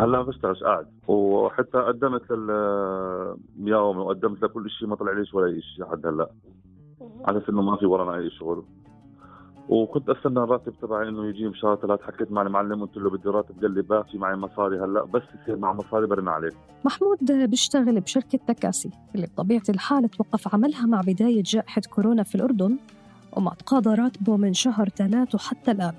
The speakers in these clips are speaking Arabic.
هلا بشتغل قاعد وحتى قدمت اليوم وقدمت لكل شيء ما طلع ليش ولا شيء لحد هلا. على إنه ما في ورانا أي شغل. وكنت أستنى الراتب تبعي إنه يجي بشهر ثلاث حكيت مع المعلم قلت له بدي راتب قال لي بقى في معي مصاري هلا بس يصير مع مصاري برن عليك محمود بيشتغل بشركة تكاسي اللي بطبيعة الحال توقف عملها مع بداية جائحة كورونا في الأردن وما تقاضى راتبه من شهر ثلاث وحتى الآن.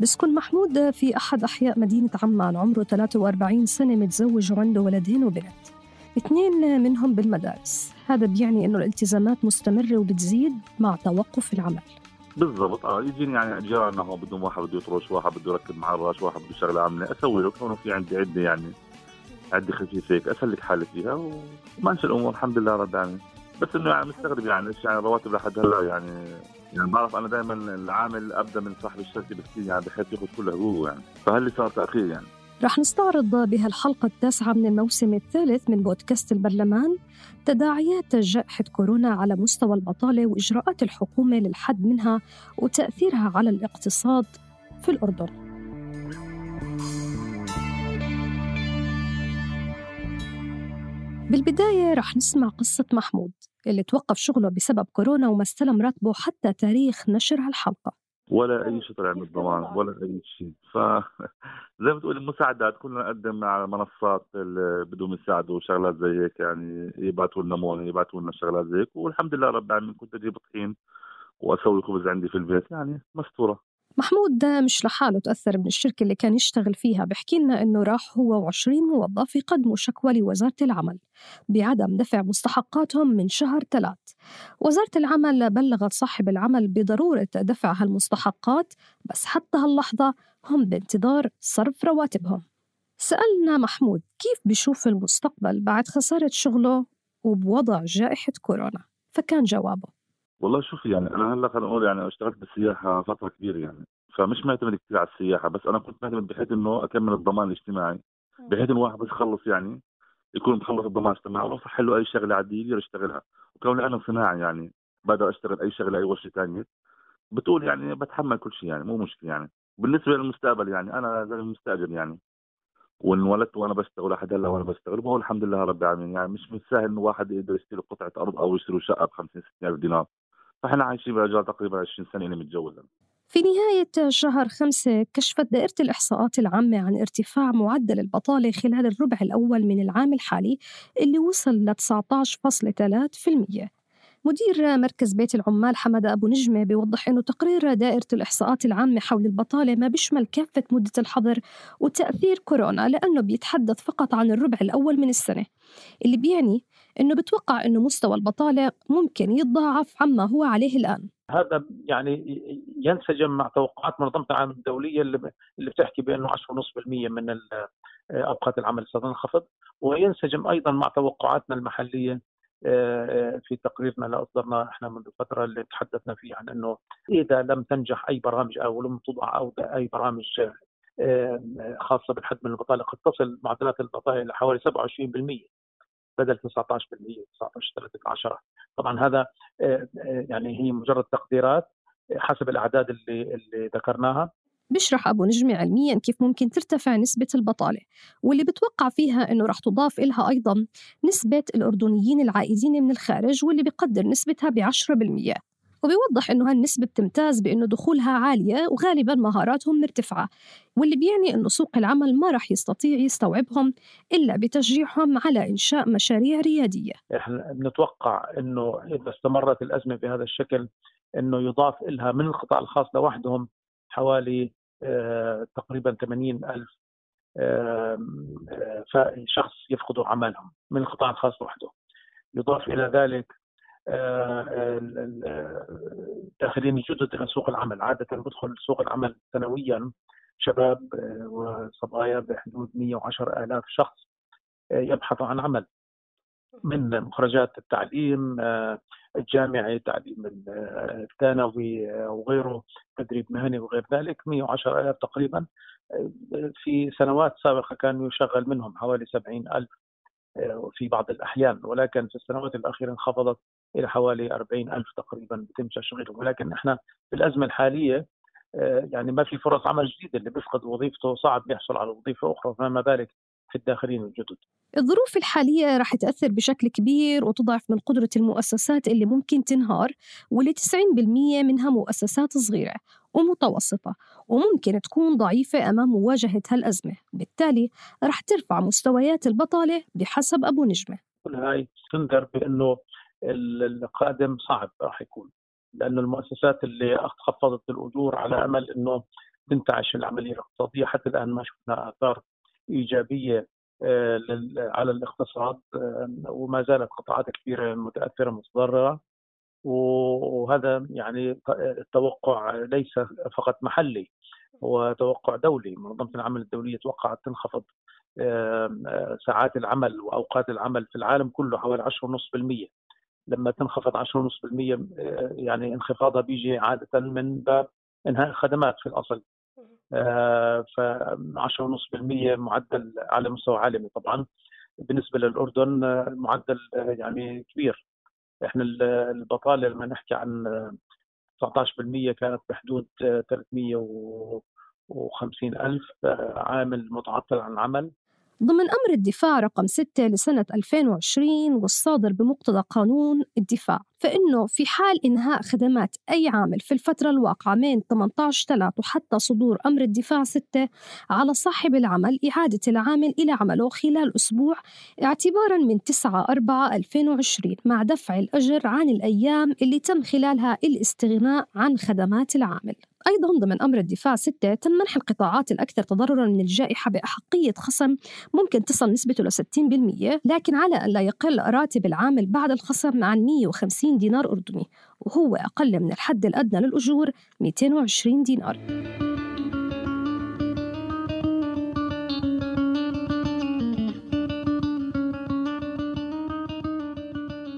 بسكن محمود في أحد أحياء مدينة عمان عمره 43 سنة متزوج وعنده ولدين وبنت. اثنين منهم بالمدارس. هذا بيعني أنه الالتزامات مستمرة وبتزيد مع توقف العمل. بالضبط. آه يجيني يعني جيراننا هون بدهم واحد بده يطرش واحد بده يركب معرش واحد بده شغله عاملة. أسوي له كونه في عندي عده يعني عده خفيفه هيك. أسلك حالي فيها وماشي الأمور الحمد لله رب العالمين. بس إنه يعني مستغرب يعني إيش يعني رواتب لحد هلأ يعني يعني بعرف أنا دائما العامل ابدا من صاحب الشركة بكثير يعني بحيث ياخذ كل حقوقه يعني فهل صار تأخير يعني رح نستعرض بهالحلقة التاسعة من الموسم الثالث من بودكاست البرلمان تداعيات جائحة كورونا على مستوى البطالة وإجراءات الحكومة للحد منها وتأثيرها على الاقتصاد في الأردن. بالبداية رح نسمع قصة محمود اللي توقف شغله بسبب كورونا وما استلم راتبه حتى تاريخ نشر هالحلقة. ولا أي شيء طلع من الضمان ولا أي شيء. ف زي ما تقول المساعدات كنا نقدم على منصات اللي بدهم يساعدوا شغلات زي هيك يعني يبعثوا لنا مونة يبعثوا لنا شغلات زي هيك. والحمد لله رب العالمين كنت أجيب طحين وأسوي خبز عندي في البيت يعني مستورة. محمود مش لحاله تأثر من الشركة اللي كان يشتغل فيها. بحكي لنا إنه راح هو و20 موظف يقدموا شكوى لوزارة العمل بعدم دفع مستحقاتهم من شهر ثلاث وزارة العمل بلغت صاحب العمل بضرورة دفع هالمستحقات بس حتى هاللحظة هم بانتظار صرف رواتبهم. سألنا محمود كيف بيشوف المستقبل بعد خسارة شغله وبوضع جائحة كورونا؟ فكان جوابه والله شوفي يعني أنا هلأ خلينا نقول يعني اشتغلت بالسياحة فترة كبيرة يعني فمش معتمد كثير على السياحة بس أنا كنت معتمد بحيث إنه أكمل الضمان الاجتماعي بحيث إنه واحد بس يخلص يعني يكون مخلص الضمان الاجتماعي وصح له أي شغلة عادية يقدر يشتغلها. وكوني أنا صناعي يعني بقدر أشتغل أي شغلة أي ورشة ثانية بتقول يعني بتحمل كل شيء يعني مو مشكلة يعني. بالنسبة للمستقبل يعني أنا زي المستأجر يعني وانولدت وأنا بشتغل لحد هلأ وأنا بشتغل وهو الحمد لله رب العالمين يعني مش من سهل إنه واحد يقدر يشتري قطعة أرض أو يشتري شقة ب 50 60 ألف دينار. فاحنا عايشين باجار تقريبا 20 سنة اللي متجوز في نهاية شهر خمسة كشفت دائرة الإحصاءات العامة عن ارتفاع معدل البطالة خلال الربع الأول من العام الحالي اللي وصل ل 19.3% مدير مركز بيت العمال حمد أبو نجمة بيوضح أنه تقرير دائرة الإحصاءات العامة حول البطالة ما بيشمل كافة مدة الحظر وتأثير كورونا لأنه بيتحدث فقط عن الربع الأول من السنة. اللي بيعني أنه بتوقع أنه مستوى البطالة ممكن يتضاعف عما هو عليه الآن. هذا يعني ينسجم مع توقعات منظمة العالم الدولية اللي بتحكي بأنه 10.5% من اوقات العمل ستنخفض وينسجم أيضا مع توقعاتنا المحلية في تقريرنا اللي اصدرناه إحنا منذ فترة اللي تحدثنا فيه عن إنه إذا لم تنجح أي برامج أو لم توضع أو أي برامج خاصة بالحد من البطاله قد تصل معدلات البطاله إلى حوالي 27% بدل 19% 19 13 طبعا هذا يعني هي مجرد تقديرات حسب الأعداد اللي اللي ذكرناها. بيشرح أبو نجمة علميا كيف ممكن ترتفع نسبة البطالة واللي بتوقع فيها أنه رح تضاف إلها أيضا نسبة الأردنيين العائدين من الخارج واللي بقدر نسبتها ب 10% وبيوضح أنه هالنسبة بتمتاز بأنه دخولها عالية وغالبا مهاراتهم مرتفعة واللي بيعني أنه سوق العمل ما رح يستطيع يستوعبهم إلا بتشجيعهم على إنشاء مشاريع ريادية. إحنا بنتوقع أنه إذا استمرت الأزمة بهذا الشكل أنه يضاف لها من القطاع الخاص لوحدهم حوالي آه تقريبا 80 ألف آه آه شخص يفقدوا عملهم من القطاع الخاص وحده. يضاف إلى ذلك الداخلين الجدد إلى سوق العمل. عادة بدخل سوق العمل سنويا شباب وصبايا بحدود 110 آلاف شخص يبحثوا عن عمل. من مخرجات التعليم الجامعي تعليم الثانوي وغيره تدريب مهني وغير ذلك 110 ألاف تقريبا في سنوات سابقة كان يشغل منهم حوالي 70 ألف في بعض الأحيان ولكن في السنوات الأخيرة انخفضت إلى حوالي 40 ألف تقريبا بيتم تشغيلهم. ولكن إحنا في الأزمة الحالية يعني ما في فرص عمل جديدة اللي بيفقد وظيفته صعب يحصل على وظيفة أخرى. فما بالك الداخلين الجدد الظروف الحالية راح تأثر بشكل كبير وتضعف من قدرة المؤسسات اللي ممكن تنهار واللي 90% منها مؤسسات صغيرة ومتوسطة وممكن تكون ضعيفة أمام مواجهة هالأزمة. بالتالي راح ترفع مستويات البطالة بحسب أبو نجمة. كل هاي تنذر بأنه القادم صعب راح يكون لأنه المؤسسات اللي خفضت الأجور على أمل أنه تنتعش العملية الاقتصادية. حتى الآن ما شفنا آثار إيجابية آه، على الاقتصاد آه، وما زالت قطاعات كثيرة متأثرة متضررة. وهذا يعني التوقع ليس فقط محلي هو توقع دولي. منظمة العمل الدولية توقعت تنخفض آه، ساعات العمل وأوقات العمل في العالم كله حوالي 10.5% لما تنخفض 10.5% يعني انخفاضها بيجي عادة من باب إنهاء الخدمات في الأصل. ف 10.5% معدل على مستوى عالمي. طبعا بالنسبة للأردن معدل يعني كبير. إحنا البطالة لما نحكي عن 19% كانت بحدود 350 ألف عامل متعطل عن العمل. ضمن أمر الدفاع رقم 6 لسنة 2020 والصادر بمقتضى قانون الدفاع فإنه في حال إنهاء خدمات أي عامل في الفترة الواقعة من 18 3 وحتى صدور أمر الدفاع 6 على صاحب العمل إعادة العامل إلى عمله خلال أسبوع اعتبارا من 9 4 2020 مع دفع الأجر عن الأيام اللي تم خلالها الاستغناء عن خدمات العامل. أيضا ضمن أمر الدفاع 6 تم منح القطاعات الأكثر تضررا من الجائحة بأحقية خصم ممكن تصل نسبته ل 60% لكن على أن لا يقل راتب العامل بعد الخصم عن 150 دينار أردني وهو أقل من الحد الأدنى للأجور 220 دينار.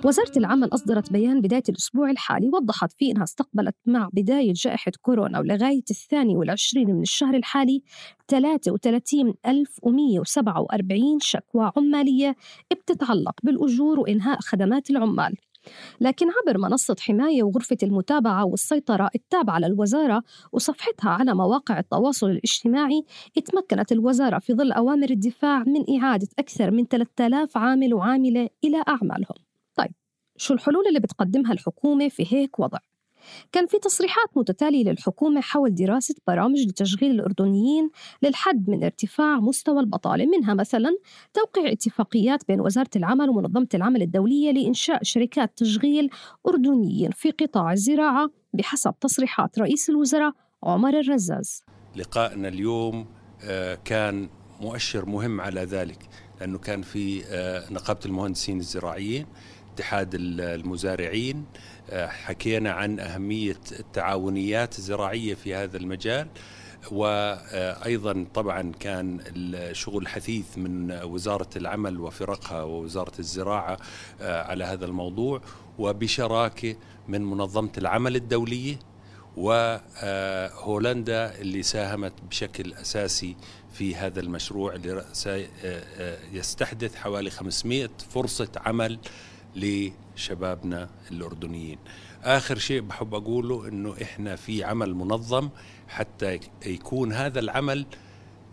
وزارة العمل أصدرت بيان بداية الأسبوع الحالي وضحت فيه أنها استقبلت مع بداية جائحة كورونا ولغاية الثاني والعشرين من الشهر الحالي 33147 شكوى عمالية بتتعلق بالأجور وإنهاء خدمات العمال. لكن عبر منصة حماية وغرفة المتابعة والسيطرة التابعة للوزارة وصفحتها على مواقع التواصل الاجتماعي اتمكنت الوزارة في ظل أوامر الدفاع من إعادة أكثر من 3000 عامل وعاملة إلى أعمالهم. شو الحلول اللي بتقدمها الحكومة في هيك وضع؟ كان في تصريحات متتالية للحكومة حول دراسة برامج لتشغيل الأردنيين للحد من ارتفاع مستوى البطالة منها مثلا توقيع اتفاقيات بين وزارة العمل ومنظمة العمل الدولية لإنشاء شركات تشغيل أردنيين في قطاع الزراعة بحسب تصريحات رئيس الوزراء عمر الرزاز لقائنا اليوم آه، كان مؤشر مهم على ذلك لأنه كان في آه، نقابة المهندسين الزراعيين اتحاد المزارعين آه، حكينا عن أهمية التعاونيات الزراعية في هذا المجال وأيضا طبعا كان الشغل حثيث من وزارة العمل وفرقها ووزارة الزراعة آه، على هذا الموضوع وبشراكة من منظمة العمل الدولية وهولندا اللي ساهمت بشكل أساسي في هذا المشروع اللي آه، يستحدث حوالي 500 فرصة عمل لشبابنا الأردنيين. آخر شيء بحب أقوله أنه إحنا في عمل منظم حتى يكون هذا العمل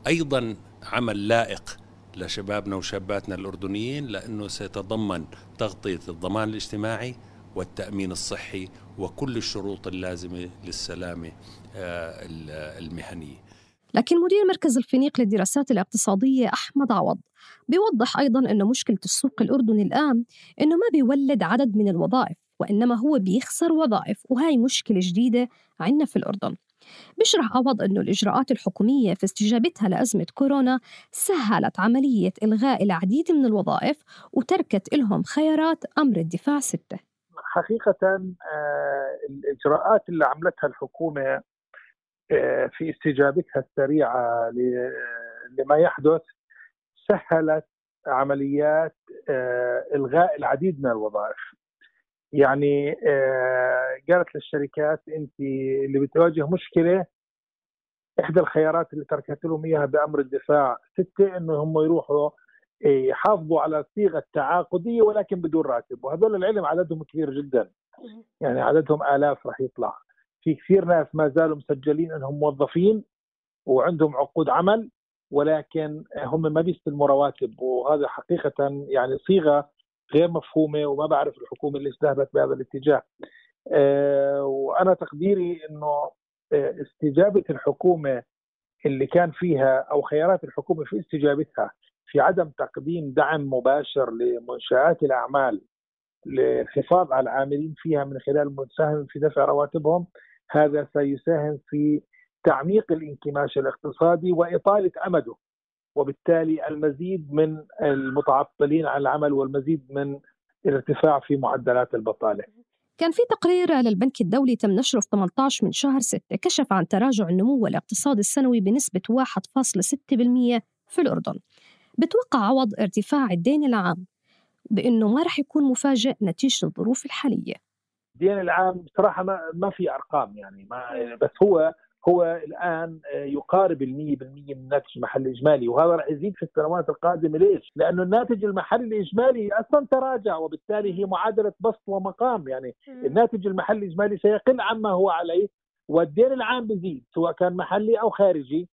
أيضا عمل لائق لشبابنا وشاباتنا الأردنيين لأنه سيتضمن تغطية الضمان الاجتماعي والتأمين الصحي وكل الشروط اللازمة للسلامة آه، المهنية. لكن مدير مركز الفينيق للدراسات الاقتصادية أحمد عوض بيوضح أيضا أنه مشكلة السوق الأردني الآن أنه ما بيولد عدد من الوظائف وإنما هو بيخسر وظائف وهاي مشكلة جديدة عندنا في الأردن. بيشرح عوض أنه الإجراءات الحكومية في استجابتها لأزمة كورونا سهلت عملية إلغاء العديد من الوظائف وتركت لهم خيارات أمر الدفاع ستة. حقيقة آه، الإجراءات اللي عملتها الحكومة في استجابتها السريعة لما يحدث سهلت عمليات إلغاء العديد من الوظائف. يعني قالت للشركات أنت اللي بتواجه مشكلة إحدى الخيارات اللي تركت لهم إياها بأمر الدفاع ستة إنه هم يروحوا يحافظوا على صيغة تعاقدية ولكن بدون راتب. وهذول العلم عددهم كبير جدا. يعني عددهم آلاف راح يطلع. في كثير ناس ما زالوا مسجلين إنهم موظفين وعندهم عقود عمل ولكن هم ما بيستلموا رواتب. وهذا حقيقة يعني صيغة غير مفهومة وما بعرف الحكومة اللي ذهبت بهذا الاتجاه. أه وأنا تقديري إنه آه، استجابة الحكومة اللي كان فيها أو خيارات الحكومة في استجابتها في عدم تقديم دعم مباشر لمنشآت الأعمال للحفاظ على العاملين فيها من خلال المساهم في دفع رواتبهم هذا سيساهم في تعميق الانكماش الاقتصادي وإطالة أمده. وبالتالي المزيد من المتعطلين عن العمل والمزيد من الارتفاع في معدلات البطالة. كان في تقرير للبنك الدولي تم نشره في 18 من شهر 6 كشف عن تراجع النمو الاقتصادي السنوي بنسبة 1.6% في الأردن. بتوقع عوض ارتفاع الدين العام بأنه ما رح يكون مفاجئ نتيجة الظروف الحالية. الدين العام بصراحة ما, ما في أرقام يعني ما بس هو هو الآن يقارب ال 100% من الناتج المحلي الإجمالي وهذا راح يزيد في السنوات القادمة. ليش؟ لأنه الناتج المحلي الإجمالي أصلا تراجع وبالتالي هي معادلة بسط ومقام. يعني الناتج المحلي الإجمالي سيقل عما هو عليه والدين العام بيزيد سواء كان محلي أو خارجي.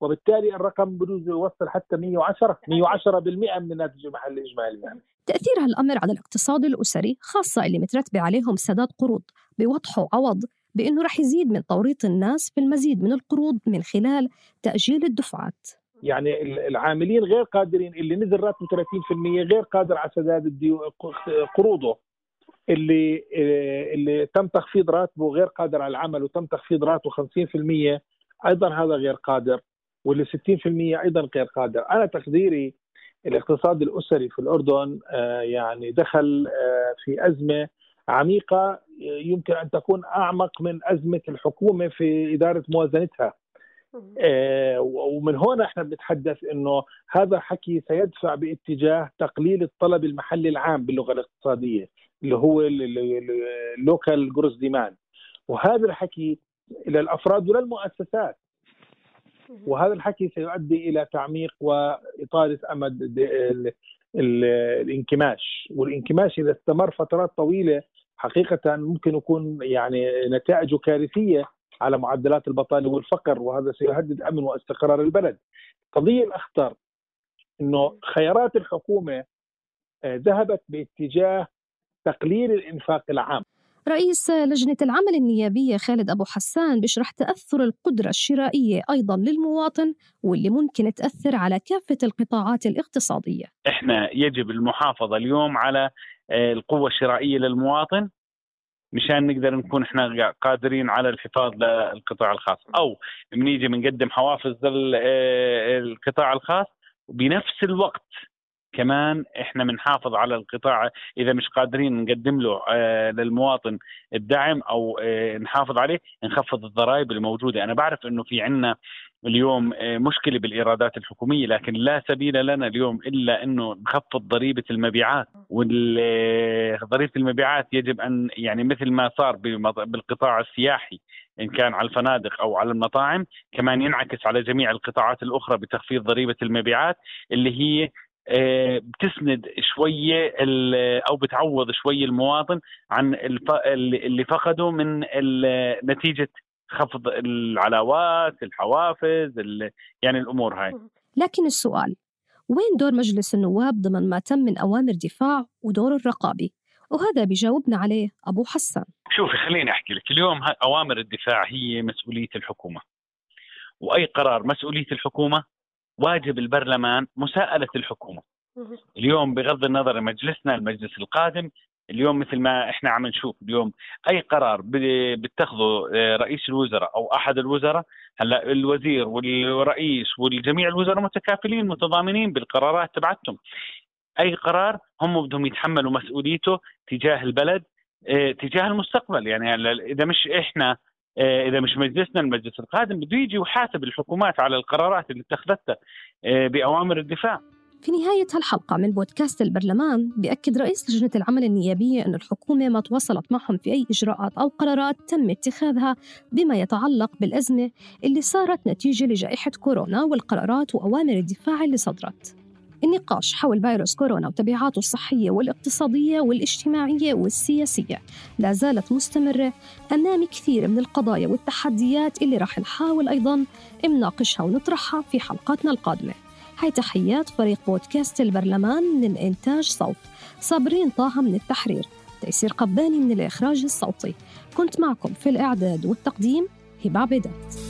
وبالتالي الرقم بجوز يوصل حتى 110 110% من الناتج المحلي الإجمالي يعني. تأثير هالأمر على الاقتصاد الأسري خاصة اللي مترتبة عليهم سداد قروض بيوضحوا عوض بأنه رح يزيد من توريط الناس في المزيد من القروض من خلال تأجيل الدفعات. يعني العاملين غير قادرين اللي نزل راتبه 30% غير قادر على سداد قروضه اللي اللي تم تخفيض راتبه غير قادر على العمل وتم تخفيض راتبه 50% أيضا هذا غير قادر واللي 60% أيضا غير قادر أنا تقديري الاقتصاد الأسري في الأردن آه، يعني دخل آه، في أزمة عميقة يمكن أن تكون أعمق من أزمة الحكومة في إدارة موازنتها. آه، ومن هنا إحنا بنتحدث إنه هذا حكي سيدفع باتجاه تقليل الطلب المحلي العام باللغة الاقتصادية اللي هو ال local gross demand وهذا الحكي للافراد وللمؤسسات. وهذا الحكي سيؤدي إلى تعميق واطاله أمد الانكماش والانكماش إذا استمر فترات طويلة حقيقة ممكن يكون يعني نتائجه كارثية على معدلات البطاله والفقر وهذا سيهدد أمن واستقرار البلد. القضية الأخطر إنه خيارات الحكومة آه، ذهبت باتجاه تقليل الإنفاق العام رئيس لجنة العمل النيابية خالد أبو حسان بيشرح تأثر القدرة الشرائية أيضا للمواطن واللي ممكن تأثر على كافة القطاعات الاقتصادية. إحنا يجب المحافظة اليوم على آه، القوة الشرائية للمواطن مشان نقدر نكون إحنا قادرين على الحفاظ للقطاع الخاص. أو بنيجي بنقدم حوافز للقطاع آه، الخاص وبنفس الوقت كمان إحنا بنحافظ على القطاع. إذا مش قادرين نقدم له آه للمواطن الدعم أو آه نحافظ عليه نخفض الضرائب الموجوده أنا بعرف إنه في عندنا اليوم آه مشكلة بالإيرادات الحكومية لكن لا سبيل لنا اليوم إلا إنه نخفض ضريبة المبيعات. وضريبه المبيعات يجب أن يعني مثل ما صار بالقطاع السياحي إن كان على الفنادق أو على المطاعم كمان ينعكس على جميع القطاعات الأخرى بتخفيض ضريبة المبيعات اللي هي آه، بتسند شوية أو بتعوض شوية المواطن عن اللي فقده من نتيجة خفض العلاوات الحوافز يعني الأمور هاي. لكن السؤال وين دور مجلس النواب ضمن ما تم من أوامر دفاع ودور الرقابي وهذا بيجاوبنا عليه أبو حسن شوفي خليني أحكي لك. اليوم أوامر الدفاع هي مسؤولية الحكومة. وأي قرار مسؤولية الحكومة واجب البرلمان مساءلة الحكومة. اليوم بغض النظر مجلسنا المجلس القادم اليوم مثل ما إحنا عم نشوف اليوم أي قرار بيتخذه آه، رئيس الوزراء أو أحد الوزراء هلأ الوزير والرئيس والجميع الوزراء متكافلين متضامنين بالقرارات تبعتهم. أي قرار هم بدهم يتحملوا مسؤوليته تجاه البلد آه، تجاه المستقبل. يعني إذا مش إحنا إذا مش مجلسنا المجلس القادم بده يجي ويحاسب الحكومات على القرارات اللي اتخذتها بأوامر الدفاع. في نهاية هالحلقة من بودكاست البرلمان بيأكد رئيس لجنة العمل النيابية أن الحكومة ما تواصلت معهم في أي إجراءات أو قرارات تم اتخاذها بما يتعلق بالأزمة اللي صارت نتيجة لجائحة كورونا والقرارات وأوامر الدفاع اللي صدرت. النقاش حول فيروس كورونا وتبعاته الصحية والاقتصادية والاجتماعية والسياسية. لا زالت مستمرة. أمام كثير من القضايا والتحديات اللي راح نحاول أيضاً نناقشها ونطرحها في حلقاتنا القادمة. هاي تحيات فريق بودكاست البرلمان من الإنتاج صوت. صابرين طه من التحرير. تيسير قباني من الإخراج الصوتي. كنت معكم في الإعداد والتقديم هبة عبيدات.